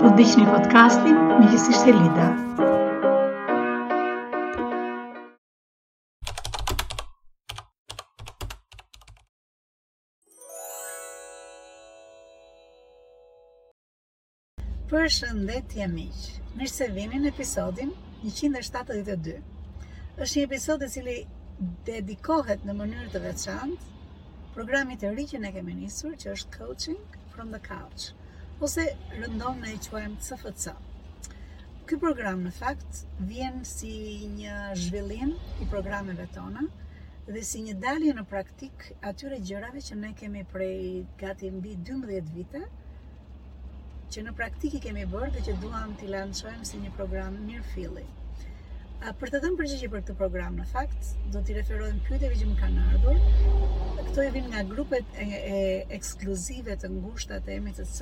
Po dishni podcastin me Lisi Shelida. Përshëndetje miq. Mirë se vini në episodin 172. Është një episod i cili dedikohet në mënyrë të veçantë programit të ri që ne kemi nisur, që është Coaching from the Couch, ose rëndom ne e quajmë CFC. Ky program në fakt vjen si një zhvillim i programeve tona dhe si një dalje në praktikë atyre gjërave që ne kemi prej gati mbi 12 vite që në praktikë i kemi bërë dhe që duam t'i lançojmë si një program mirëfilli. Për të dhënë përgjigje për këtë program, në fakt, do t'i referohem pyetjeve që më kanë ardhur. Këto e vijnë nga grupet e, e ekskluzive të ngushta të MIZC,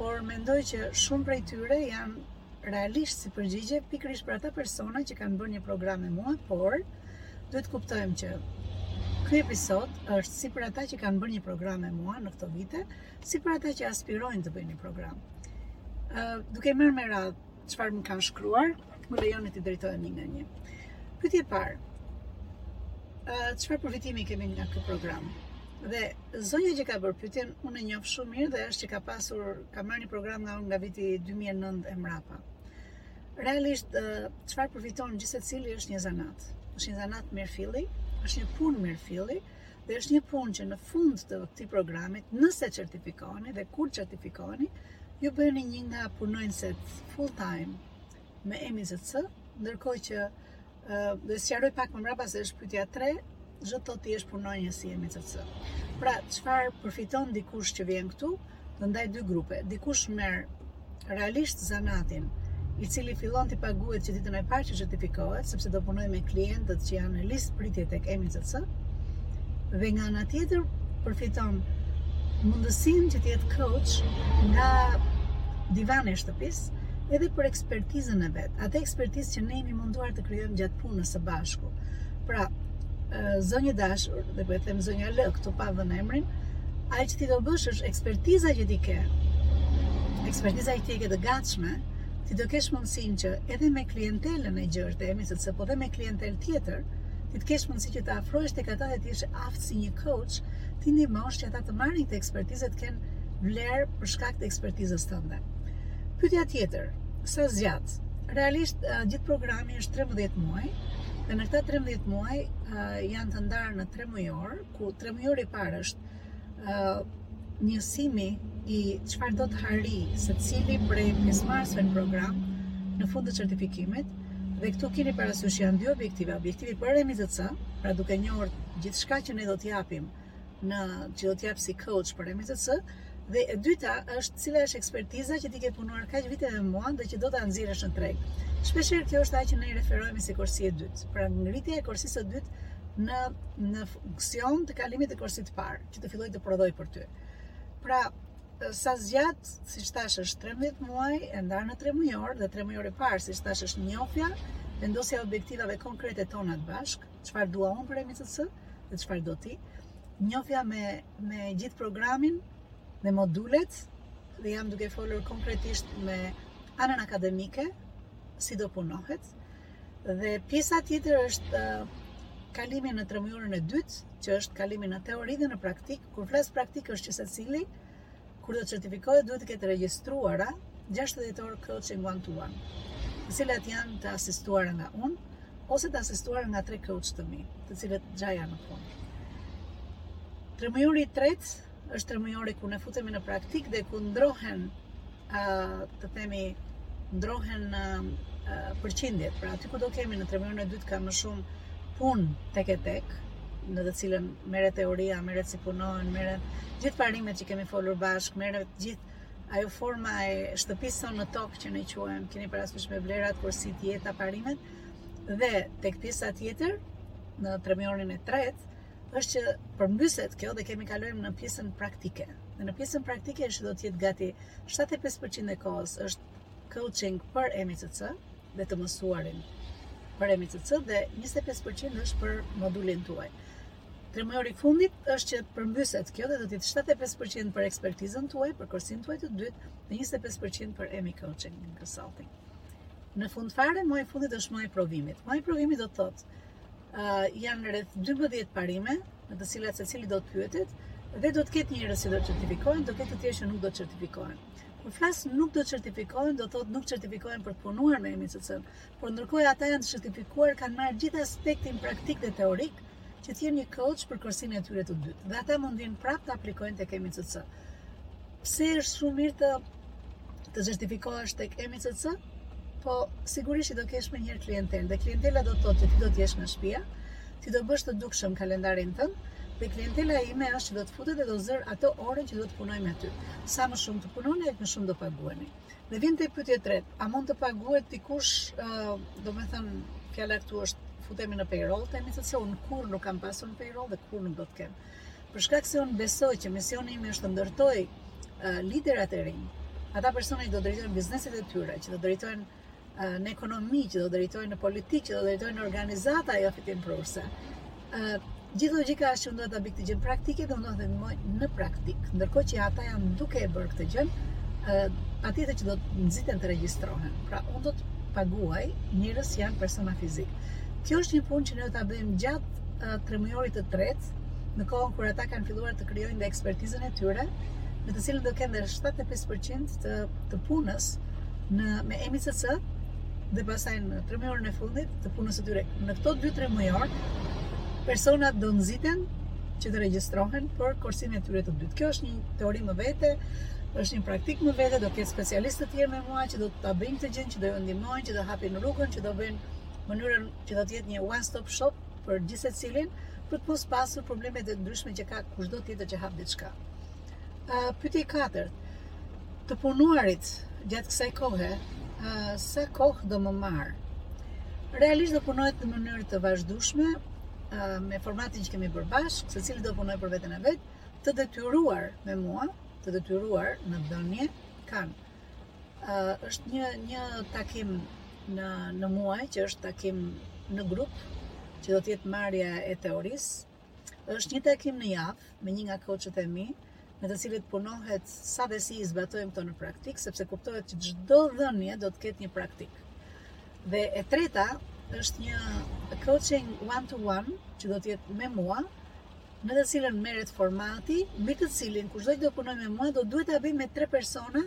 por mendoj që shumë prej tyre janë realisht si përgjigje pikërisht për ata persona që kanë bërë një program me mua, por duhet të kuptojmë që ky episod është si për ata që kanë bërë një program me mua në këto vite, si për ata që aspirojnë të bëjnë një program. Ë, duke marrë me radhë çfarë më kanë shkruar, më lejoni të drejtoj një nga një. Pyetja e parë. Ë, çfarë përfitimi kemi nga ky program? Dhe zonja që ka bërë pyetjen, unë e njoh shumë mirë dhe është që ka pasur, ka marrë një program nga unë nga viti 2009 e mrapa. Realisht, çfarë përfiton gjithsecili është një zanat. Është një zanat mirëfilli, është një punë mirëfilli, Dhe është një punë që në fund të këtij programit, nëse certifikoheni dhe kur certifikoheni, ju bëheni një nga punonjësit full time me MIZC, ndërkohë që do të sqaroj pak më mbrapa se është pyetja 3, ç'do të thotë të jesh punonjës i MIZC. Pra, çfarë përfiton dikush që vjen këtu? të ndaj dy grupe. Dikush merr realisht zanatin, i cili fillon të paguhet që ditën e parë që certifikohet, sepse do punojë me klientët që janë në listë pritje tek MIZC, dhe nga ana tjetër përfiton mundësinë që të jetë coach nga divani i shtëpisë, edhe për ekspertizën e vet, atë ekspertizë që ne jemi munduar të krijojmë gjatë punës së bashku. Pra, zonjë e dashur, dhe po e them zonja Lë, këtu pa dhënë emrin, ai që ti do bësh është ekspertiza që ti ke. Ekspertiza që ti e ke të gatshme, ti do kesh mundësinë që edhe me klientelën e gjerë të MIZC, po dhe me klientelë tjetër, ti të kesh mundësi që të afrohesh tek ata dhe të jesh e aftë si një coach, t'i ndihmosh që ata të marrin këtë ekspertizë të kenë vlerë për shkak të ekspertizës tënde. Pyetja tjetër, sa zgjat? Realisht gjithë programi është 13 muaj dhe në këta 13 muaj janë të ndarë në 3 mujorë, ku 3 mujori i parë është njësimi i çfarë do të arrijë secili prej pjesëmarrësve në program në fund të certifikimit dhe këtu keni parasysh janë dy objektive, objektivi për MIZC, pra duke njohur gjithçka që ne do të japim në që do të jap si coach për EMI CC dhe e dyta është cila është ekspertiza që ti ke punuar kaq vite me mua dhe që do ta nxjerrësh në treg. Shpeshherë kjo është ajo që ne i referohemi si korsia e dytë. Pra ngritja e korsisë së dytë në në funksion të kalimit të korsisë së parë, që të filloj të prodhoj për ty. Pra, sa zgjat, si që thash, është 13 muaj, e ndarë në 3 mujor, dhe 3 mujori i parë, si që thash, është njohja, vendosja e objektivave konkrete tonat bashkë, çfarë dua unë për EMI CC dhe çfarë do ti. Njohja me me gjithë programin, me modulet dhe jam duke folur konkretisht me anën akademike si do punohet. Dhe pjesa tjetër është kalimi në tremujorin e dytë, që është kalimi në teori dhe në praktikë. Kur flas praktikë është që secili Kur do të certifikohet, duhet të ketë të regjistruara 60 orë coaching one to one, të cilat janë të asistuara nga unë ose të asistuara nga tre coach të mi, të cilët gjaja në fund. Tremujori i tretë është tremujori ku ne futemi në praktikë dhe ku ndrohen të themi ndrohen përqindjet. Pra aty ku do kemi në tremujorin e dytë ka më shumë punë tek e tek, në të cilën merret teoria, merret si punohen, merren gjithë parimet që kemi folur bashkë, merret gjithë ajo forma e shtëpisë në tokë që ne quajmë, keni parasysh me vlerat, korsitë, jeta, parimet, dhe tek pjesa tjetër, në tremujorin e tretë, është që përmbyset kjo dhe kemi kalojmë në pjesën praktike. Dhe në pjesën praktike është do të jetë gati 75% e kohës është coaching për EMI CC, dhe të mësuarit për EMI CC dhe 25% është për modulin tuaj. Tremujori i fundit është që përmbyset kjo dhe do të jetë 75% për ekspertizën tuaj, për korsinë tuaj të dytë dhe 25% për EMI coaching and consulting. Në fund fare, muaji i fundit është muaji i provimit. Muaji i provimit do të thotë uh, janë rreth 12 parime në të cilat secili do të pyetet dhe do të ketë njerëz që do të certifikohen, do të ketë të tjerë që nuk do të certifikohen. Kur flas nuk do certifikohen, do thotë nuk certifikohen për të punuar me EMI CC-në, por ndërkohë ata janë të certifikuar, kanë marrë gjithë aspektin praktik dhe teorik, që të jenë një coach për korsinë e tyre të dytë. Dhe ata mund të vijnë prapë të aplikojnë tek EMI CC. Pse është shumë mirë të të certifikohesh tek EMI CC? Po, sigurisht që do kesh menjëherë klientelë, dhe klientela do të thotë që ti do t'jesh në shpi, ti do bësh të dukshëm kalendarin tënd, dhe klientela ime është që do të futet dhe do zërë atë orën që do të punoj me ty. Sa më shumë të punoni, aq më shumë do paguhemi. Dhe vjen te pyetja e tretë, a mund të paguhet dikush, uh, do të thënë, fjala këtu është futemi në payroll, tani se unë kurrë nuk kam pasur në payroll dhe kurrë nuk do të kem. Për shkak se unë besoj që misioni im është të ndërtoj uh, liderët e rinj, ata persona që do drejtojnë bizneset e tyre, që do drejtojnë uh, në ekonomi, që do drejtojnë në politikë, që do drejtojnë në organizata jofitimprurëse. Uh, gjithë logjika është që unë do të bëj këtë gjë në praktikë dhe unë do të ndihmoj në praktikë. Ndërkohë që ata janë duke bërë këtë gjë, uh, patjetër që do të nxiten të regjistrohen. Pra, unë do të paguaj njerëz që janë persona fizikë. Kjo është një punë që ne do ta bëjmë gjatë tremujorit të tretë, në kohën kur ata kanë filluar të krijojnë dhe ekspertizën e tyre, në të cilën do kenë dhe 75% të, të punës në, me EMICC dhe pasaj në tremujorin e fundit të punës së tyre. Në këto 2 tremujorë, personat do nxiten që të regjistrohen për kursin e tyre të dytë. Kjo është një teori më vete, është një praktikë më vete, do ketë specialistë të tjerë me mua që do ta bëjnë këtë gjë, që do i ndihmojnë, që do hapin rrugën, që do bëjnë mënyrën që do të jetë një one stop shop për gjithë secilin, për të mos pasur problemet e ndryshme që ka kushdo tjetër që hap diçka. Ë pyetja e katërt, të punuarit gjatë kësaj kohe, ë sa kohë do më marrë? Realisht do punohet në mënyrë të vazhdueshme, ë me formatin që kemi bërë bashkë, secili do punojë për veten e vet, të detyruar me mua, të detyruar në dhënie kanë Është një një takim në në muaj që është takim në grup që do të jetë marrja e teorisë. Është një takim në javë me një nga coach-ët e mi, me të cilët punohet sa dhe si i zbatojmë këto në praktikë, sepse kuptohet që çdo dhënie do të ketë një praktikë. Dhe e treta është një coaching one to one që do të jetë me mua, në të cilën merret formati, me të cilin kushdo që do punojë me mua do duhet ta bëjë me tre persona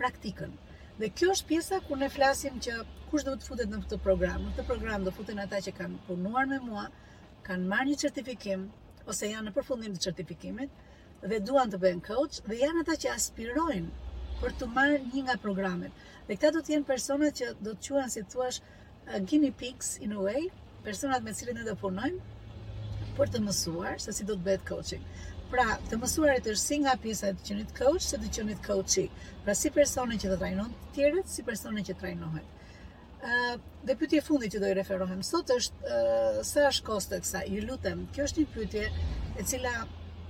praktikën. Dhe kjo është pjesa ku ne flasim që kush do të futet në këtë program. Në këtë program do futen ata që kanë punuar me mua, kanë marrë një certifikim ose janë në përfundim të certifikimit dhe duan të bëhen coach dhe janë ata që aspirojnë për të marrë një nga programet. Dhe këta do të jenë personat që do të quhen si thua guinea pigs in a way, personat me të cilët ne do punojmë për të mësuar se si do të bëhet coaching. Pra, të mësuarit është si nga pjesa e të qenit coach, si e të qenit coachee. Pra, si personi që trajnon të tjerët, si personi që trajnohet. Uh, dhe pyetja e fundit që do i referohem sot është uh, sa është kosto e kësaj, ju lutem, kjo është një pyetje e cila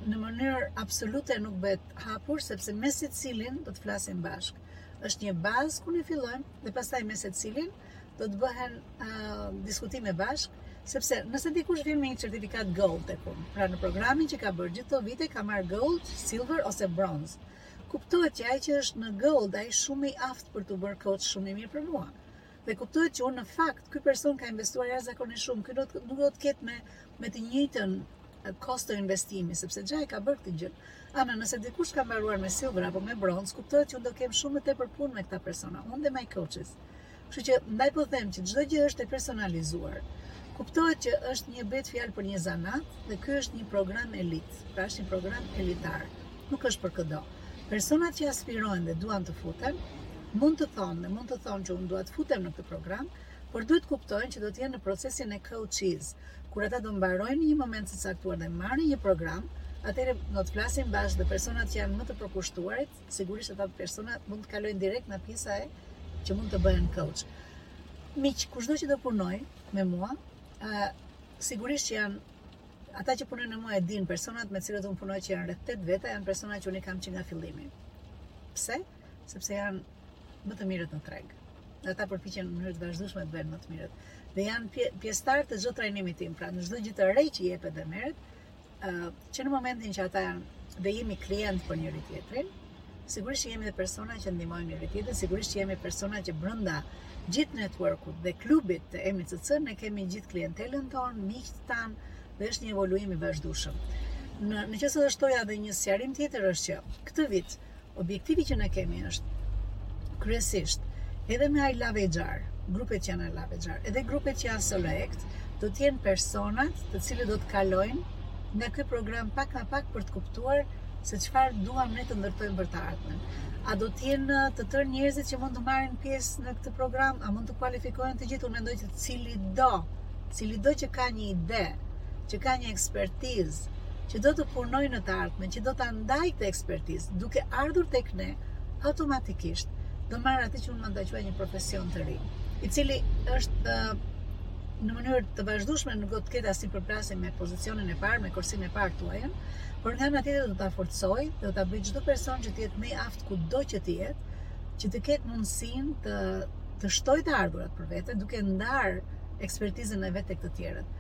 në mënyrë absolute nuk bëhet hapur sepse me secilin do të flasim bashkë është një bazë ku ne fillojmë dhe pastaj me secilin do të bëhen uh, diskutime bashkë, sepse nëse dikush vjen me një certifikatë gold tek unë, pra në programin që ka bërë gjithë këto vite ka marrë gold, silver ose bronze. Kuptohet që ai që është në gold, ai shumë i aftë për t'u bërë coach shumë i mirë për mua. Dhe kuptohet që unë në fakt ky person ka investuar jashtëzakonisht shumë, ky nuk nuk do të ketë me me të njëjtën kosto investimi, sepse gati e ka bërë këtë gjë. Ana, nëse dikush ka mbaruar me silver apo me bronz, kuptohet që unë do kem shumë më tepër punë me këta persona, unë dhe my coaches. Kështu që ndaj po them që çdo gjë është e personalizuar. Kuptohet që është një bëhet fjalë për një zanat dhe ky është një program elit, pra është një program elitar. Nuk është për këdo. Personat që aspirojnë dhe duan të futen, mund të thonë dhe mund të thonë që unë dua të futem në këtë program, por duhet të kuptojnë që do të jenë në procesin e coaches, kur ata do mbarojnë një moment të caktuar dhe marrin një program, atëherë do të flasim bashkë dhe personat që janë më të përkushtuarit, sigurisht ata personat mund të kalojnë direkt në pjesa e që mund të bëhen coach. Miq, kushdo që do punojë me mua, ë sigurisht që janë Ata që punojnë me mua e dinë, personat me të cilët unë punoj që janë rreth 8 veta janë persona që unë i kam që nga fillimi. Pse? Sepse janë më të mirët në treg. Dhe ata përpiqen në mënyrë të vazhdueshme të bëhen më të mirët. Dhe janë pjesëtarë të çdo trajnimi tim, pra në çdo gjë të re që jepet dhe merret, ë që në momentin që ata janë dhe jemi klientë për njëri-tjetrin, Sigurisht që jemi dhe persona që ndihmojmë njëri-tjetrin, sigurisht që jemi persona që brenda gjithë networkut dhe klubit të MCC ne kemi gjithë klientelën tonë, miqtë tanë dhe është një evoluim i vazhdueshëm. Në në qoftë se do shtoja edhe një sqarim tjetër është që këtë vit objektivi që ne kemi është kryesisht edhe me I love xhar, grupet që janë love xhar, edhe grupet që janë select, do të jenë personat të cilët do të kalojnë nga ky program pak nga pak për të kuptuar se çfarë duam ne të ndërtojmë për të ardhmen. A do të jenë të tërë njerëzit që mund të marrin pjesë në këtë program, a mund të kualifikohen të gjithë? Unë mendoj që cilido, cilido që ka një ide, që ka një ekspertizë, që do të punojë në të ardhmen, që do ta ndajë këtë ekspertizë, duke ardhur tek ne, automatikisht do marr atë që unë mund ta quaj një profesion të ri, i cili është në mënyrë të vazhdueshme nuk do të ketë asnjë përplasje me pozicionin e parë, me kursin e parë tuajin, Por nga ana tjetër do ta forcojë dhe do ta bëjë çdo person që të jetë më i aftë kudo që të jetë, që të ketë mundësinë të të shtojë të ardhurat për veten duke ndarë ekspertizën e vet tek të tjerët.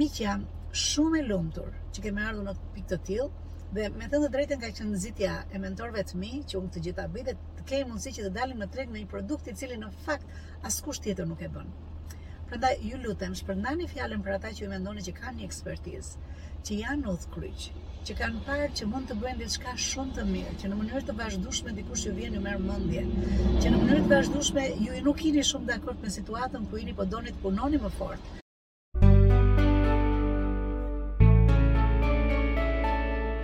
Miq jam shumë e lumtur që kemi ardhur në pikë të tillë dhe me thënë të drejtën ka qenë nxitja e mentorëve të mi që unë të gjitha bëj dhe të kemi mundësi që të dalim në treg me një produkt i cili në fakt askush tjetër nuk e bën. Prandaj ju lutem shpërndani fjalën për ata që ju mendoni që kanë një ekspertizë, që janë udhëkryq, që kanë parë që mund të bëjnë diçka shumë të mirë, që në mënyrë të vazhdueshme dikush ju vjen ju merr mendje, që në mënyrë të vazhdueshme ju nuk jeni shumë dakord me situatën ku jeni, po doni të punoni më fort.